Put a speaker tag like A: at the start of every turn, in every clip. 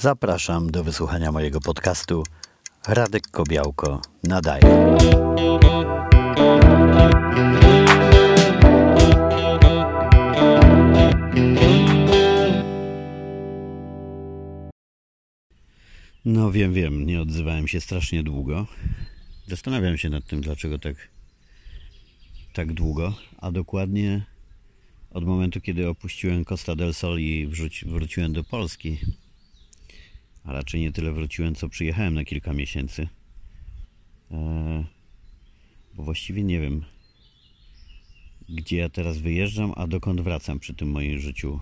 A: Zapraszam do wysłuchania mojego podcastu Radek Kobiałko nadaje. No wiem, wiem, nie odzywałem się strasznie długo. Zastanawiam się nad tym, dlaczego tak, tak długo, a dokładnie od momentu, kiedy opuściłem Costa del Sol i wróci, wróciłem do Polski. A raczej nie tyle wróciłem, co przyjechałem na kilka miesięcy. Eee, bo właściwie nie wiem, gdzie ja teraz wyjeżdżam, a dokąd wracam przy tym moim życiu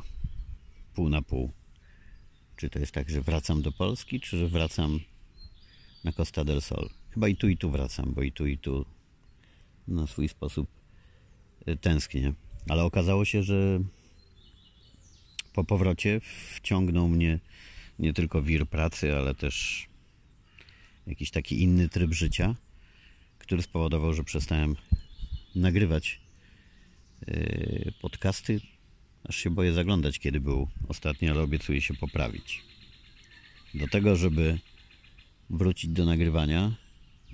A: pół na pół. Czy to jest tak, że wracam do Polski, czy że wracam na Costa del Sol? Chyba i tu, i tu wracam, bo i tu, i tu na swój sposób y, tęsknię. Ale okazało się, że po powrocie wciągnął mnie nie tylko wir pracy, ale też jakiś taki inny tryb życia, który spowodował, że przestałem nagrywać y, podcasty. Aż się boję zaglądać, kiedy był ostatni, ale obiecuję się poprawić. Do tego, żeby wrócić do nagrywania,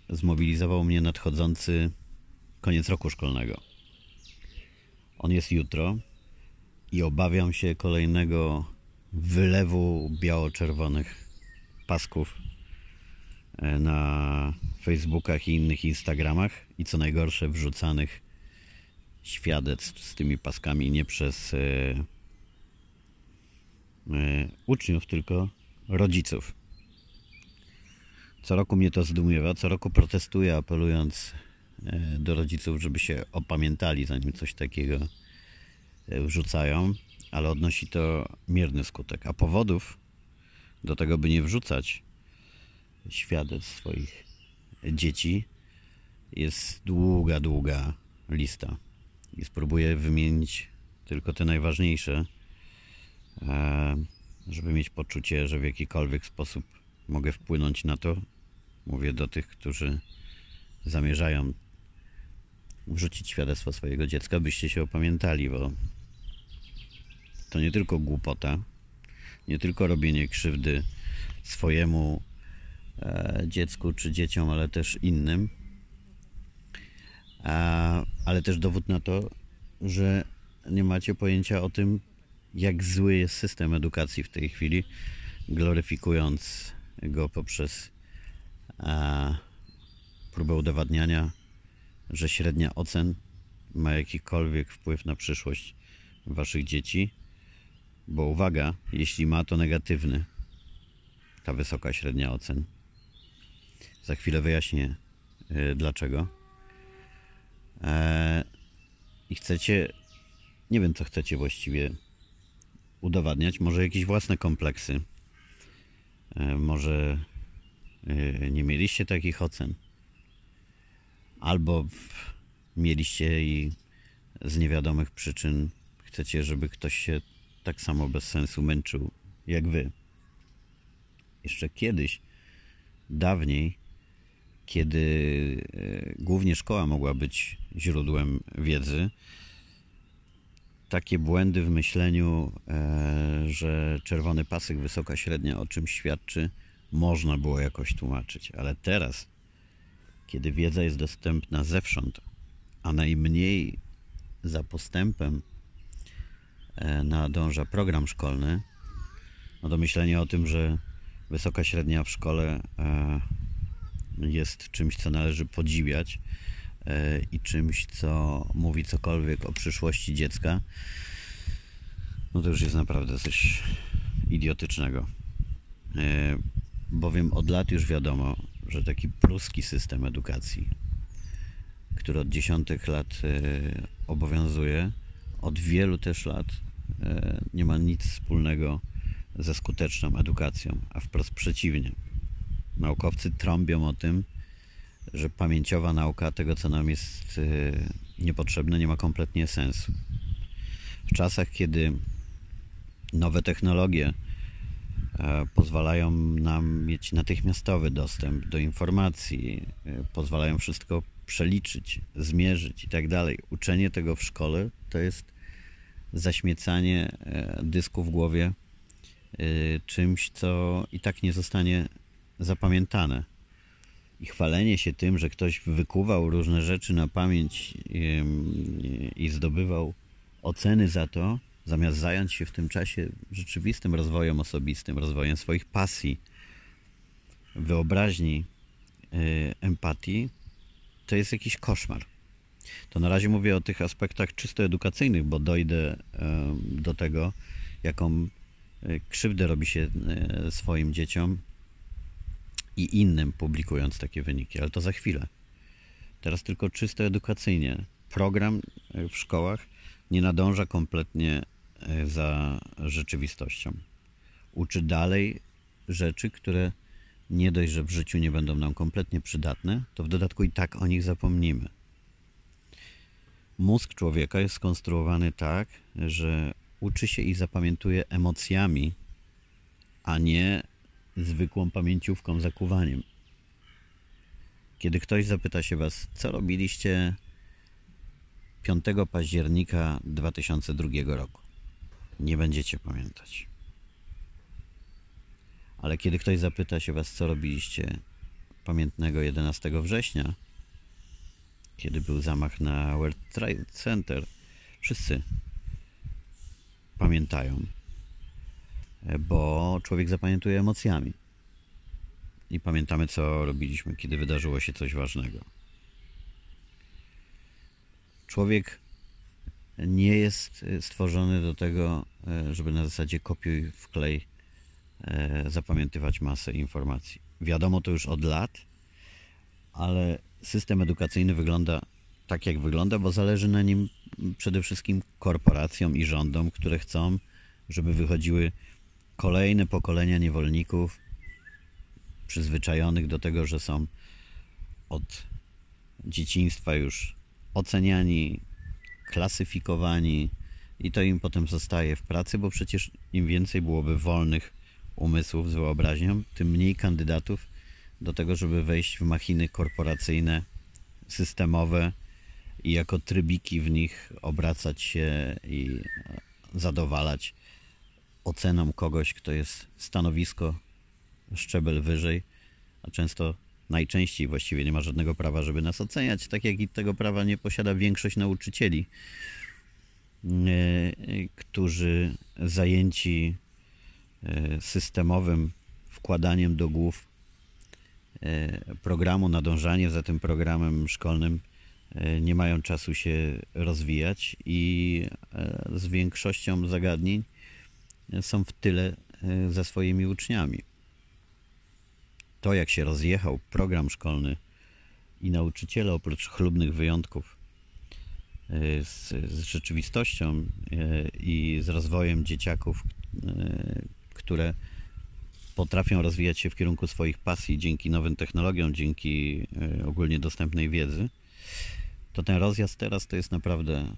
A: zmobilizował mnie nadchodzący koniec roku szkolnego. On jest jutro i obawiam się kolejnego wylewu biało-czerwonych pasków e, na Facebookach i innych Instagramach i co najgorsze wrzucanych świadectw z tymi paskami nie przez e, e, uczniów, tylko rodziców. Co roku mnie to zdumiewa, co roku protestuję, apelując do rodziców, żeby się opamiętali, zanim coś takiego wrzucają, ale odnosi to mierny skutek. A powodów do tego, by nie wrzucać świadectw swoich dzieci, jest długa, długa lista. I spróbuję wymienić tylko te najważniejsze, żeby mieć poczucie, że w jakikolwiek sposób mogę wpłynąć na to. Mówię do tych, którzy zamierzają wrzucić świadectwo swojego dziecka, byście się opamiętali, bo to nie tylko głupota, nie tylko robienie krzywdy swojemu e, dziecku czy dzieciom, ale też innym, ale też dowód na to, że nie macie pojęcia o tym, jak zły jest system edukacji w tej chwili, gloryfikując go poprzez próbę udowadniania, że średnia ocen ma jakikolwiek wpływ na przyszłość waszych dzieci bo uwaga, jeśli ma to negatywny, ta wysoka średnia ocen. Za chwilę wyjaśnię yy, dlaczego. Eee, I chcecie, nie wiem co chcecie właściwie udowadniać, może jakieś własne kompleksy. Eee, może yy, nie mieliście takich ocen. Albo mieliście i z niewiadomych przyczyn chcecie, żeby ktoś się tak samo bez sensu męczył jak wy. Jeszcze kiedyś, dawniej, kiedy e, głównie szkoła mogła być źródłem wiedzy, takie błędy w myśleniu, e, że czerwony pasek, wysoka średnia o czym świadczy, można było jakoś tłumaczyć. Ale teraz, kiedy wiedza jest dostępna zewsząd, a najmniej za postępem nadąża program szkolny, no to myślenie o tym, że wysoka średnia w szkole e, jest czymś, co należy podziwiać e, i czymś, co mówi cokolwiek o przyszłości dziecka, no to już jest naprawdę coś idiotycznego. Bowiem od lat już wiadomo, że taki pruski system edukacji, który od dziesiątych lat obowiązuje, od wielu też lat e, nie ma nic wspólnego ze skuteczną edukacją, a wprost przeciwnie. Naukowcy trąbią o tym, że pamięciowa nauka tego, co nam jest e, niepotrzebne, nie ma kompletnie sensu. W czasach, kiedy nowe technologie e, pozwalają nam mieć natychmiastowy dostęp do informacji, pozwalają wszystko przeliczyć, zmierzyć i tak dalej. Uczenie tego w szkole to jest zaśmiecanie e, dysku w głowie y, czymś, co i tak nie zostanie zapamiętane. I chwalenie się tym, że ktoś wykuwał różne rzeczy na pamięć i zdobywał oceny za to, zamiast zająć się w tym czasie rzeczywistym rozwojem osobistym, rozwojem swoich pasji, wyobraźni, y, empatii, to jest jakiś koszmar. To na razie mówię o tych aspektach czysto edukacyjnych, bo dojdę do tego, jaką y, krzywdę robi się y, swoim dzieciom i innym, publikując takie wyniki, ale to za chwilę. Teraz tylko czysto edukacyjnie. Program w szkołach nie nadąża kompletnie za rzeczywistością. Uczy dalej rzeczy, które nie dość, że w życiu nie będą nam kompletnie przydatne, to w dodatku i tak o nich zapomnimy. Mózg człowieka jest skonstruowany tak, że uczy się i zapamiętuje emocjami, a nie zwykłą pamięciówką, zakuwaniem. Kiedy ktoś zapyta się Was, co robiliście 5 października 2002 roku, nie będziecie pamiętać. Ale kiedy ktoś zapyta się Was, co robiliście pamiętnego 11 września, kiedy był zamach na World Trade Center, wszyscy pamiętają, bo człowiek zapamiętuje emocjami. I pamiętamy, co robiliśmy, kiedy wydarzyło się coś ważnego. Człowiek nie jest stworzony do tego, żeby na zasadzie kopiuj, wklej E, zapamiętywać masę informacji. Wiadomo to już od lat, ale system edukacyjny wygląda tak, jak wygląda, bo zależy na nim przede wszystkim korporacjom i rządom, które chcą, żeby wychodziły kolejne pokolenia niewolników przyzwyczajonych do tego, że są od dzieciństwa już oceniani, klasyfikowani i to im potem zostaje w pracy, bo przecież im więcej byłoby wolnych umysłów z wyobraźnią, tym mniej kandydatów do tego, żeby wejść w machiny korporacyjne, systemowe i jako trybiki w nich obracać się i zadowalać oceną kogoś, kto jest stanowisko szczebel wyżej, a często najczęściej właściwie nie ma żadnego prawa, żeby nas oceniać, tak jak i tego prawa nie posiada większość nauczycieli, e, którzy zajęci E, systemowym wkładaniem do głów e, programu, nadążanie za tym programem szkolnym e, nie mają czasu się rozwijać i z większością zagadnień są w tyle ze swoimi uczniami. To, jak się rozjechał program szkolny i nauczyciele, oprócz chlubnych wyjątków z, z rzeczywistością i z rozwojem dzieciaków, które potrafią rozwijać się w kierunku swoich pasji dzięki nowym technologiom, dzięki e, ogólnie dostępnej wiedzy, to ten rozjazd teraz to jest naprawdę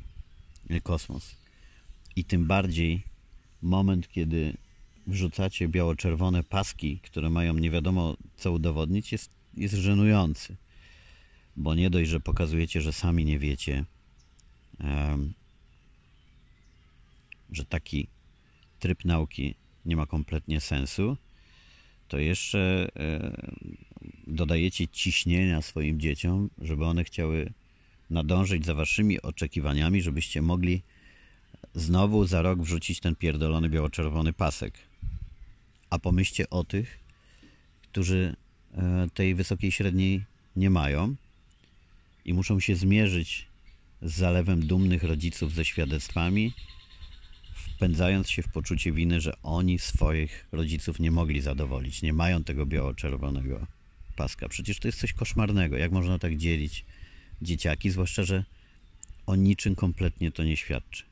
A: kosmos. I tym bardziej moment, kiedy wrzucacie biało-czerwone paski, które mają nie wiadomo co udowodnić, jest, jest żenujący. Bo nie dość, że pokazujecie, że sami nie wiecie, że taki tryb nauki nie ma kompletnie sensu, to jeszcze e, dodajecie ciśnienia swoim dzieciom, żeby one chciały nadążyć za waszymi oczekiwaniami, żebyście mogli znowu za rok wrzucić ten pierdolony biało-czerwony pasek. A pomyślcie o tych, którzy e, tej wysokiej średniej nie mają i muszą się zmierzyć z zalewem dumnych rodziców ze świadectwami, wpędzając się w poczucie winy, że oni swoich rodziców nie mogli zadowolić, nie mają tego biało-czerwonego paska. Przecież to jest coś koszmarnego. Jak można tak dzielić dzieciaki, zwłaszcza, że o niczym kompletnie to nie świadczy.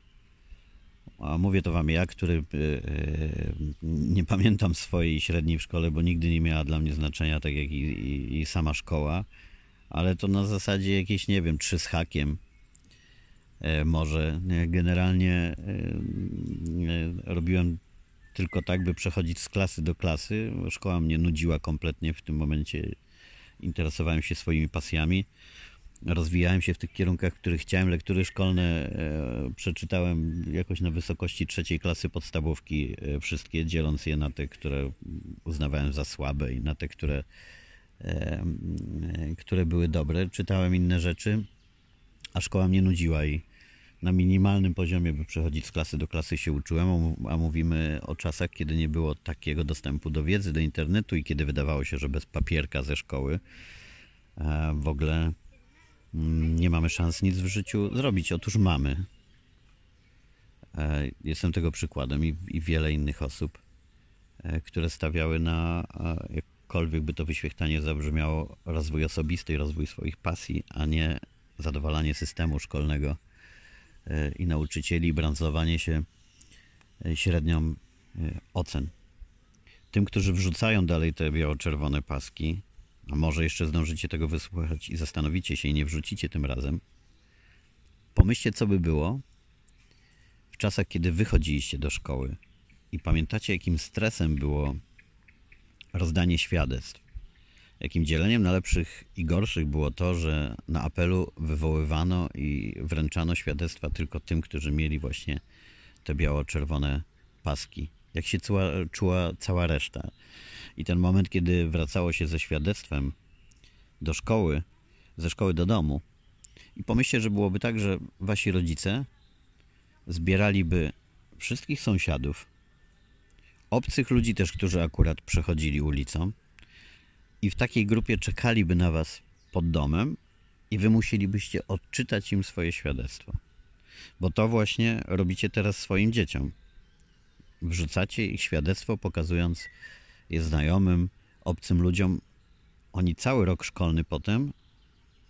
A: A mówię to wam ja, który yy, nie pamiętam swojej średniej w szkole, bo nigdy nie miała dla mnie znaczenia, tak jak i, i, i sama szkoła, ale to na zasadzie jakieś, nie wiem, trzy z hakiem E, może. Generalnie e, e, robiłem tylko tak, by przechodzić z klasy do klasy. Szkoła mnie nudziła kompletnie w tym momencie. Interesowałem się swoimi pasjami. rozwijałem się w tych kierunkach, w których chciałem. Lektury szkolne e, przeczytałem jakoś na wysokości trzeciej klasy podstawówki e, wszystkie, dzieląc je na te, które uznawałem za słabe i na te, które, e, które były dobre. Czytałem inne rzeczy, a szkoła mnie nudziła i na minimalnym poziomie, by przechodzić z klasy do klasy się uczyłem, a mówimy o czasach, kiedy nie było takiego dostępu do wiedzy, do internetu i kiedy wydawało się, że bez papierka ze szkoły w ogóle Mm, nie mamy szans nic w życiu zrobić. Otóż mamy. E, jestem tego przykładem i, wiele innych osób, e, które stawiały na jakkolwiek by to wyświetlanie zabrzmiało, rozwój osobisty i rozwój swoich pasji, a nie zadowalanie systemu szkolnego e, i nauczycieli, bransowanie się średnią ocen. Tym, którzy wrzucają dalej te biało-czerwone paski, a może jeszcze zdążycie tego wysłuchać i zastanowicie się i nie wrzucicie tym razem. Pomyślcie, co by było w czasach, kiedy wychodziliście do szkoły i pamiętacie, jakim stresem było rozdanie świadectw. Jakim dzieleniem na lepszych i gorszych było to, że na apelu wywoływano i wręczano świadectwa tylko tym, którzy mieli właśnie te biało-czerwone paski. Jak się czuła, czuła cała reszta. I ten moment, kiedy wracało się ze świadectwem do szkoły, ze szkoły do domu, i pomyślcie, że byłoby tak, że wasi rodzice zbieraliby wszystkich sąsiadów, obcych ludzi też, którzy akurat przechodzili ulicą, i w takiej grupie czekaliby na was pod domem i wy musielibyście odczytać im swoje świadectwo. Bo to właśnie robicie teraz swoim dzieciom. Wrzucacie ich świadectwo, pokazując jest znajomym, obcym ludziom, oni cały rok szkolny potem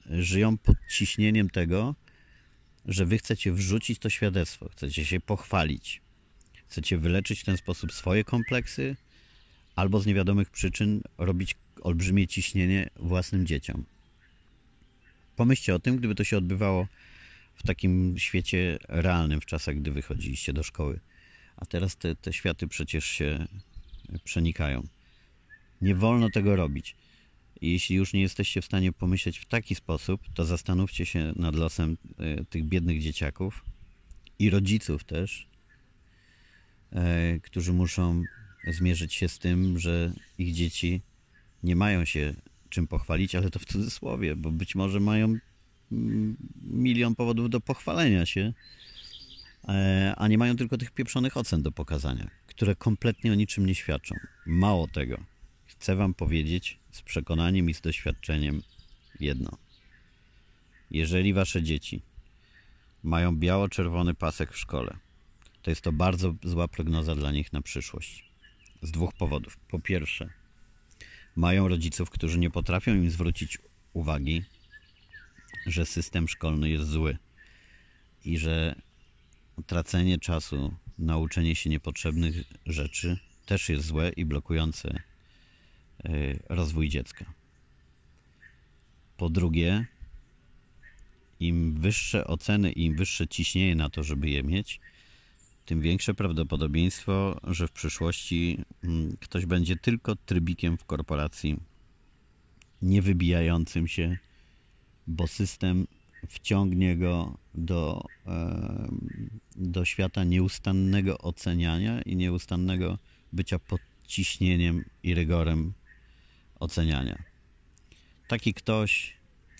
A: żyją pod ciśnieniem tego, że wy chcecie wrzucić to świadectwo, chcecie się pochwalić, chcecie wyleczyć w ten sposób swoje kompleksy, albo z niewiadomych przyczyn robić olbrzymie ciśnienie własnym dzieciom. Pomyślcie o tym, gdyby to się odbywało w takim świecie realnym, w czasach, gdy wychodziliście do szkoły. A teraz te, te światy przecież się przenikają. Nie wolno tego robić. Jeśli już nie jesteście w stanie pomyśleć w taki sposób, to zastanówcie się nad losem e, tych biednych dzieciaków i rodziców też, e, którzy muszą zmierzyć się z tym, że ich dzieci nie mają się czym pochwalić, ale to w cudzysłowie, bo być może mają mm, milion powodów do pochwalenia się, e, a nie mają tylko tych pieprzonych ocen do pokazania, które kompletnie o niczym nie świadczą. Mało tego Chcę Wam powiedzieć z przekonaniem i z doświadczeniem jedno. Jeżeli Wasze dzieci mają biało-czerwony pasek w szkole, to jest to bardzo zła prognoza dla nich na przyszłość. Z dwóch powodów. Po pierwsze, mają rodziców, którzy nie potrafią im zwrócić uwagi, że system szkolny jest zły i że tracenie czasu na uczenie się niepotrzebnych rzeczy też jest złe i blokujące Y, rozwój dziecka. Po drugie, im wyższe oceny im wyższe ciśnienie na to, żeby je mieć, tym większe prawdopodobieństwo, że w przyszłości mm, ktoś będzie tylko trybikiem w korporacji, nie wybijającym się, bo system wciągnie go do, do świata nieustannego oceniania i nieustannego bycia pod ciśnieniem i rygorem oceniania. Taki ktoś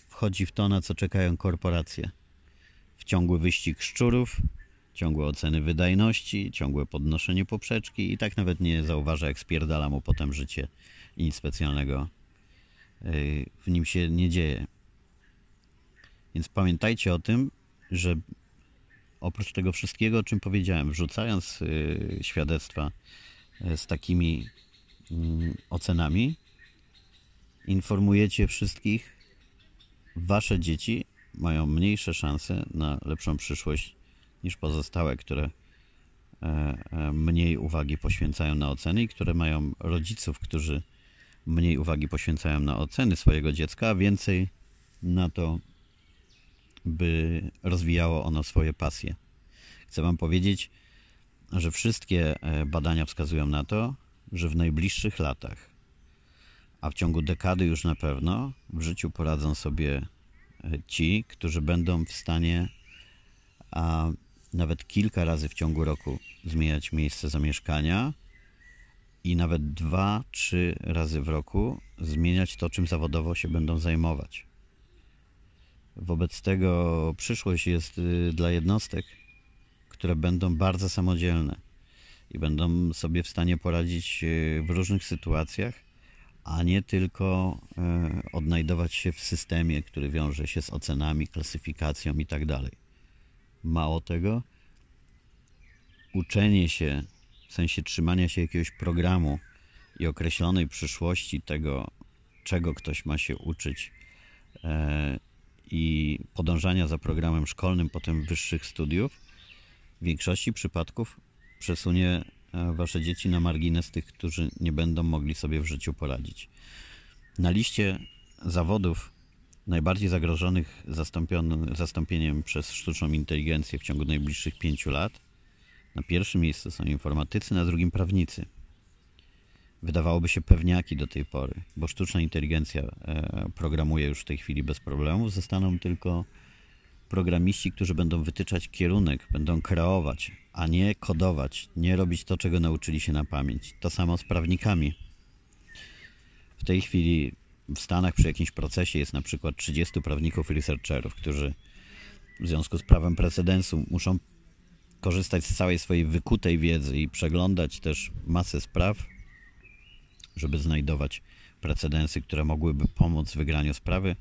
A: wchodzi w to, na co czekają korporacje. W ciągły wyścig szczurów, ciągłe oceny wydajności, ciągłe podnoszenie poprzeczki i tak nawet nie zauważa, jak spierdala mu potem życie i nic specjalnego y, w nim się nie dzieje. Więc pamiętajcie o tym, że oprócz tego wszystkiego, o czym powiedziałem, wrzucając y, świadectwa y, z takimi mm, ocenami, informujecie wszystkich, wasze dzieci mają mniejsze szanse na lepszą przyszłość niż pozostałe, które e, e, mniej uwagi poświęcają na oceny i które mają rodziców, którzy mniej uwagi poświęcają na oceny swojego dziecka, a więcej na to, by rozwijało ono swoje pasje. Chcę Wam powiedzieć, że wszystkie e, badania wskazują na to, że w najbliższych latach a w ciągu dekady już na pewno w życiu poradzą sobie ci, którzy będą w stanie nawet kilka razy w ciągu roku zmieniać miejsce zamieszkania i nawet dwa, trzy razy w roku zmieniać to, czym zawodowo się będą zajmować. Wobec tego przyszłość jest y, dla jednostek, które będą bardzo samodzielne i będą sobie w stanie poradzić y, w różnych sytuacjach, a nie tylko y, odnajdować się w systemie, który wiąże się z ocenami, klasyfikacją i tak. Mało tego, uczenie się, w sensie trzymania się jakiegoś programu i określonej przyszłości tego, czego ktoś ma się uczyć e, i podążania za programem szkolnym, potem wyższych studiów, w większości przypadków przesunie e, wasze dzieci na margines tych, którzy nie będą mogli sobie w życiu poradzić. Na liście zawodów najbardziej zagrożonych zastąpieniem przez sztuczną inteligencję w ciągu najbliższych pięciu lat na pierwszym miejscu są informatycy, na drugim prawnicy. Wydawałoby się pewniaki do tej pory, bo sztuczna inteligencja e, programuje już w tej chwili bez problemów. Zostaną tylko programiści, którzy będą wytyczać kierunek, będą kreować, a nie kodować, nie robić to, czego nauczyli się na pamięć. To samo z prawnikami. W tej chwili w Stanach przy jakimś procesie jest na przykład 30 prawników i researcherów, którzy w związku z prawem precedensu muszą korzystać z całej swojej wykutej wiedzy i przeglądać też masę spraw, żeby znajdować precedensy, które mogłyby pomóc w wygraniu sprawy.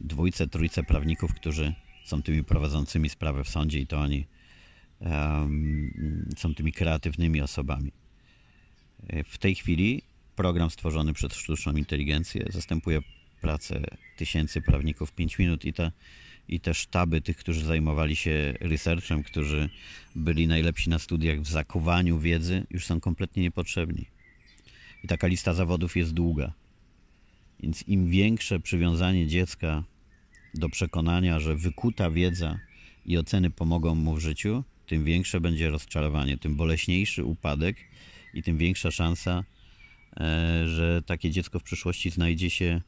A: Dwójce, trójce prawników, którzy są tymi prowadzącymi sprawę w sądzie i to oni um, są tymi kreatywnymi osobami. W tej chwili program stworzony przez sztuczną inteligencję zastępuje pracę tysięcy prawników w 5 minut i ta i te sztaby tych, którzy zajmowali się researchem, którzy byli najlepsi na studiach w zakuwaniu wiedzy, już są kompletnie niepotrzebni. I taka lista zawodów jest długa. Więc im większe przywiązanie dziecka do przekonania, że wykuta wiedza i oceny pomogą mu w życiu, tym większe będzie rozczarowanie, tym boleśniejszy upadek i tym większa szansa, że takie dziecko w przyszłości znajdzie się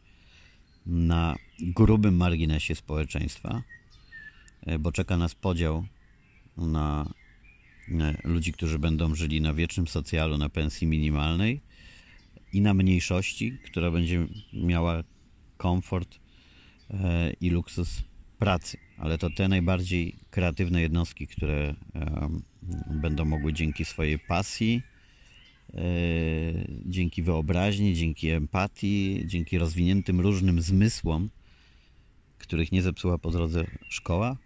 A: na grubym marginesie społeczeństwa, e, bo czeka nas podział na ludzi, którzy będą żyli na wiecznym socjalu, na pensji minimalnej i na mniejszości, która będzie miała komfort e, i luksus pracy. Ale to te najbardziej kreatywne jednostki, które będą mogły dzięki swojej pasji E, dzięki wyobraźni, dzięki empatii, dzięki rozwiniętym różnym zmysłom, których nie zepsuła po drodze szkoła,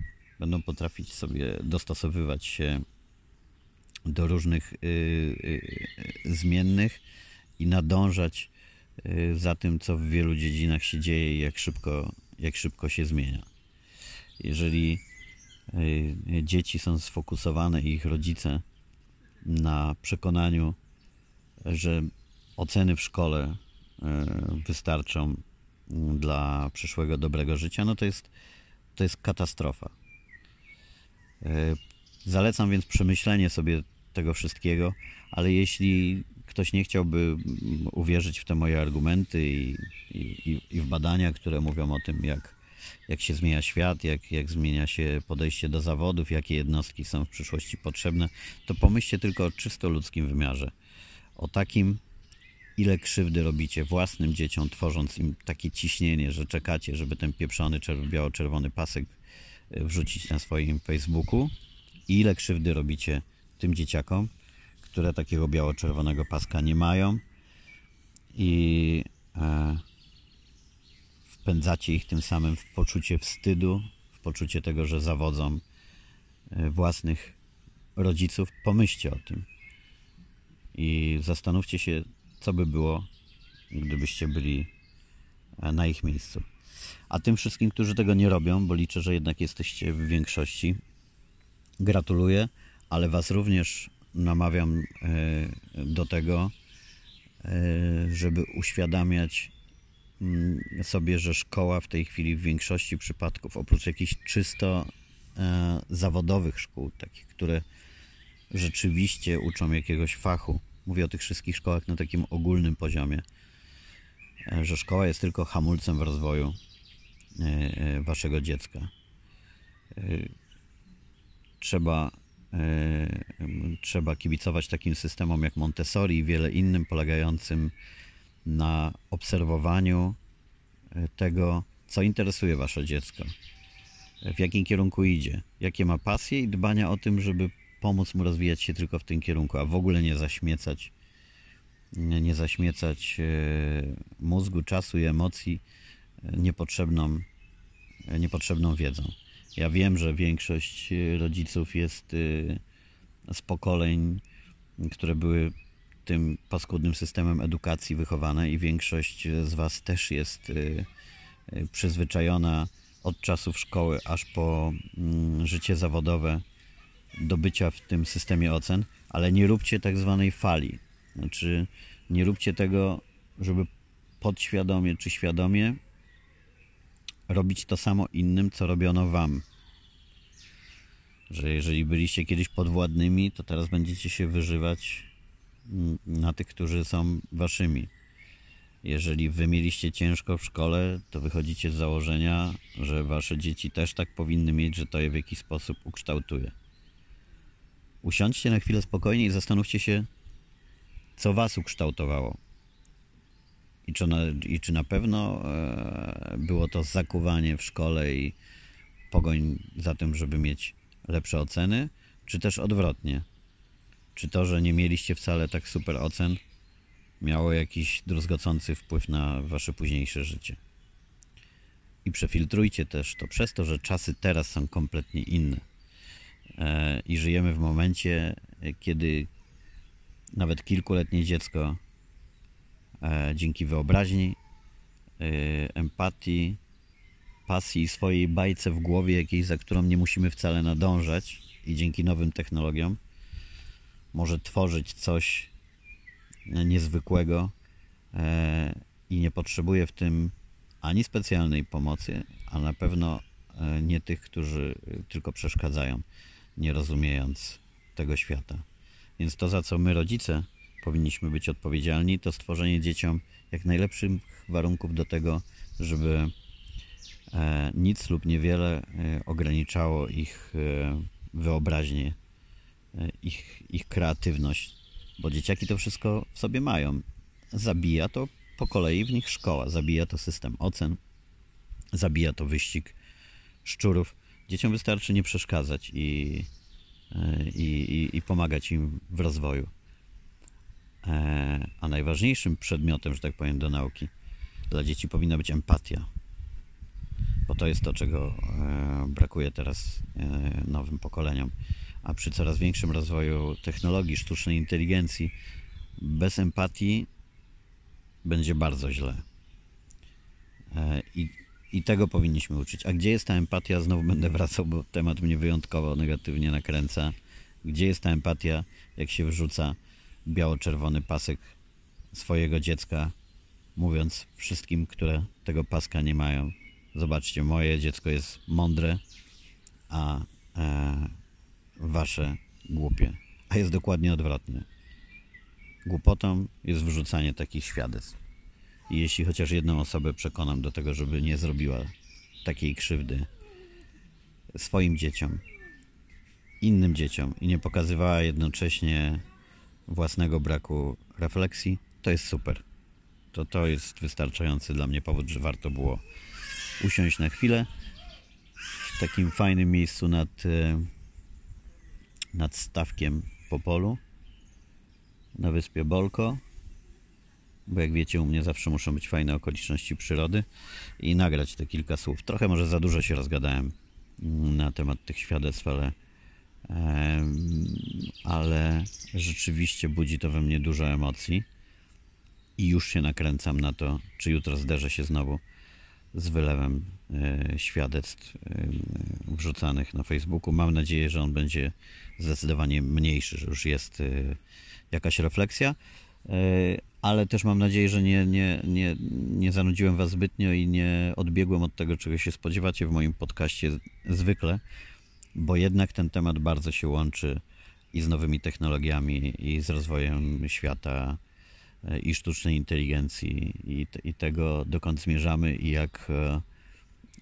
A: będą potrafić sobie dostosowywać się do różnych y, y, zmiennych i nadążać y, za tym, co w wielu dziedzinach się dzieje i jak szybko, jak szybko się zmienia. Jeżeli dzieci są sfokusowane i ich rodzice na przekonaniu, że oceny w szkole e, wystarczą dla przyszłego dobrego życia, no to jest, to jest katastrofa. E, zalecam więc przemyślenie sobie tego wszystkiego, ale jeśli ktoś nie chciałby uwierzyć w te moje argumenty i, i, i w badania, które mówią o tym, jak, jak się zmienia świat, jak, jak zmienia się podejście do zawodów, jakie jednostki są w przyszłości potrzebne, to pomyślcie tylko o czysto ludzkim wymiarze o takim, ile krzywdy robicie własnym dzieciom, tworząc im takie ciśnienie, że czekacie, żeby ten pieprzony biało-czerwony pasek e, wrzucić na swoim Facebooku? I ile krzywdy robicie tym dzieciakom, które takiego biało-czerwonego paska nie mają? I e, wpędzacie ich tym samym w poczucie wstydu, w poczucie tego, że zawodzą e, własnych rodziców. Pomyślcie o tym i zastanówcie się, co by było, gdybyście byli e, na ich miejscu. A tym wszystkim, którzy tego nie robią, bo liczę, że jednak jesteście w większości, gratuluję, ale Was również namawiam e, do tego, e, żeby uświadamiać mm, sobie, że szkoła w tej chwili w większości przypadków, oprócz jakichś czysto zawodowych szkół, takich, które rzeczywiście uczą jakiegoś fachu. Mówię o tych wszystkich szkołach na takim ogólnym poziomie, e, że szkoła jest tylko hamulcem w rozwoju e, waszego dziecka. E, trzeba, e, trzeba kibicować takim systemom jak Montessori i wiele innym, polegającym na obserwowaniu tego, co interesuje wasze dziecko, w jakim kierunku idzie, jakie ma pasje i dbania o tym, żeby pomóc mu rozwijać się tylko w tym kierunku, a w ogóle nie zaśmiecać nie zaśmiecać mózgu, czasu i emocji niepotrzebną, niepotrzebną wiedzą. Ja wiem, że większość rodziców jest z pokoleń, które były tym paskudnym systemem edukacji wychowane i większość z Was też jest przyzwyczajona od czasów szkoły aż po mm, życie zawodowe do bycia w tym systemie ocen, ale nie róbcie tak zwanej fali. Znaczy, nie róbcie tego, żeby podświadomie czy świadomie robić to samo innym, co robiono wam. Że jeżeli byliście kiedyś podwładnymi, to teraz będziecie się wyżywać na tych, którzy są waszymi. Jeżeli wy mieliście ciężko w szkole, to wychodzicie z założenia, że wasze dzieci też tak powinny mieć, że to je w jakiś sposób ukształtuje. Usiądźcie na chwilę spokojnie i zastanówcie się, co was ukształtowało. I czy na, i czy na pewno e, było to zakuwanie w szkole i pogoń za tym, żeby mieć lepsze oceny, czy też odwrotnie? Czy to, że nie mieliście wcale tak super ocen, miało jakiś druzgocący wpływ na wasze późniejsze życie? I przefiltrujcie też to przez to, że czasy teraz są kompletnie inne. E, I żyjemy w momencie, kiedy nawet kilkuletnie dziecko E, dzięki wyobraźni, e, empatii, pasji, swojej bajce w głowie jakiejś, za którą nie musimy wcale nadążać i dzięki nowym technologiom może tworzyć coś niezwykłego e, i nie potrzebuje w tym ani specjalnej pomocy, a na pewno nie tych, którzy tylko przeszkadzają, nie rozumiejąc tego świata. Więc to, za co my rodzice powinniśmy być odpowiedzialni, to stworzenie dzieciom jak najlepszych warunków do tego, żeby e, nic lub niewiele e, ograniczało ich e, wyobraźnię, ich, ich kreatywność, bo dzieciaki to wszystko w sobie mają. Zabija to po kolei w nich szkoła, zabija to system ocen, zabija to wyścig szczurów. Dzieciom wystarczy nie przeszkadzać i, i, i, i pomagać im w rozwoju. E, a najważniejszym przedmiotem, że tak powiem, do nauki dla dzieci powinna być empatia. Bo to jest to, czego e, brakuje teraz e, nowym pokoleniom. A przy coraz większym rozwoju technologii, sztucznej inteligencji, bez empatii będzie bardzo źle. I, I tego powinniśmy uczyć. A gdzie jest ta empatia? Znowu będę wracał, bo temat mnie wyjątkowo negatywnie nakręca. Gdzie jest ta empatia, jak się wrzuca biało-czerwony pasek swojego dziecka, mówiąc wszystkim, które tego paska nie mają. Zobaczcie, moje dziecko jest mądre, a e, wasze głupie. A jest dokładnie odwrotnie. Głupotą jest wrzucanie takich świadectw. I jeśli chociaż jedną osobę przekonam do tego, żeby nie zrobiła takiej krzywdy swoim dzieciom, innym dzieciom i nie pokazywała jednocześnie własnego braku refleksji, to jest super. To, to jest wystarczający dla mnie powód, że warto było usiąść na chwilę w takim fajnym miejscu nad, e, nad stawkiem po polu na wyspie Bolko bo jak wiecie u mnie zawsze muszą być fajne okoliczności przyrody i nagrać te kilka słów. Trochę może za dużo się rozgadałem na temat tych świadectw, ale ale rzeczywiście budzi to we mnie dużo emocji i już się nakręcam na to, czy jutro zderzę się znowu z wylewem e, świadectw e, wrzucanych na Facebooku. Mam nadzieję, że on będzie zdecydowanie mniejszy, że już jest e, jakaś refleksja, ale też mam nadzieję, że nie, nie, nie, nie zanudziłem Was zbytnio i nie odbiegłem od tego, czego się spodziewacie w moim podcaście zwykle bo jednak ten temat bardzo się łączy i z nowymi technologiami, i z rozwojem świata, e, i sztucznej inteligencji, i, i tego, dokąd zmierzamy, i jak, e,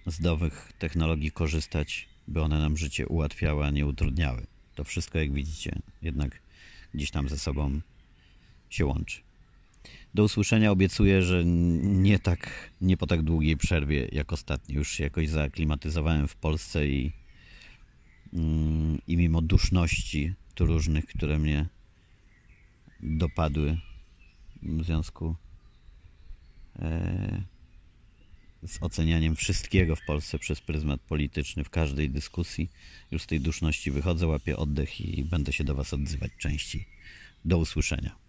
A: z nowych technologii korzystać, by one nam życie ułatwiały, a nie utrudniały. To wszystko, jak widzicie, jednak gdzieś tam ze sobą się łączy. Do usłyszenia obiecuję, że nie tak, nie po tak długiej przerwie jak ostatnio. Już się jakoś zaaklimatyzowałem w Polsce i, mm, i mimo duszności tu różnych, które mnie dopadły w związku e, z ocenianiem wszystkiego w Polsce przez pryzmat polityczny w każdej dyskusji. Już z tej duszności wychodzę, łapię oddech i będę się do Was odzywać częściej. Do usłyszenia.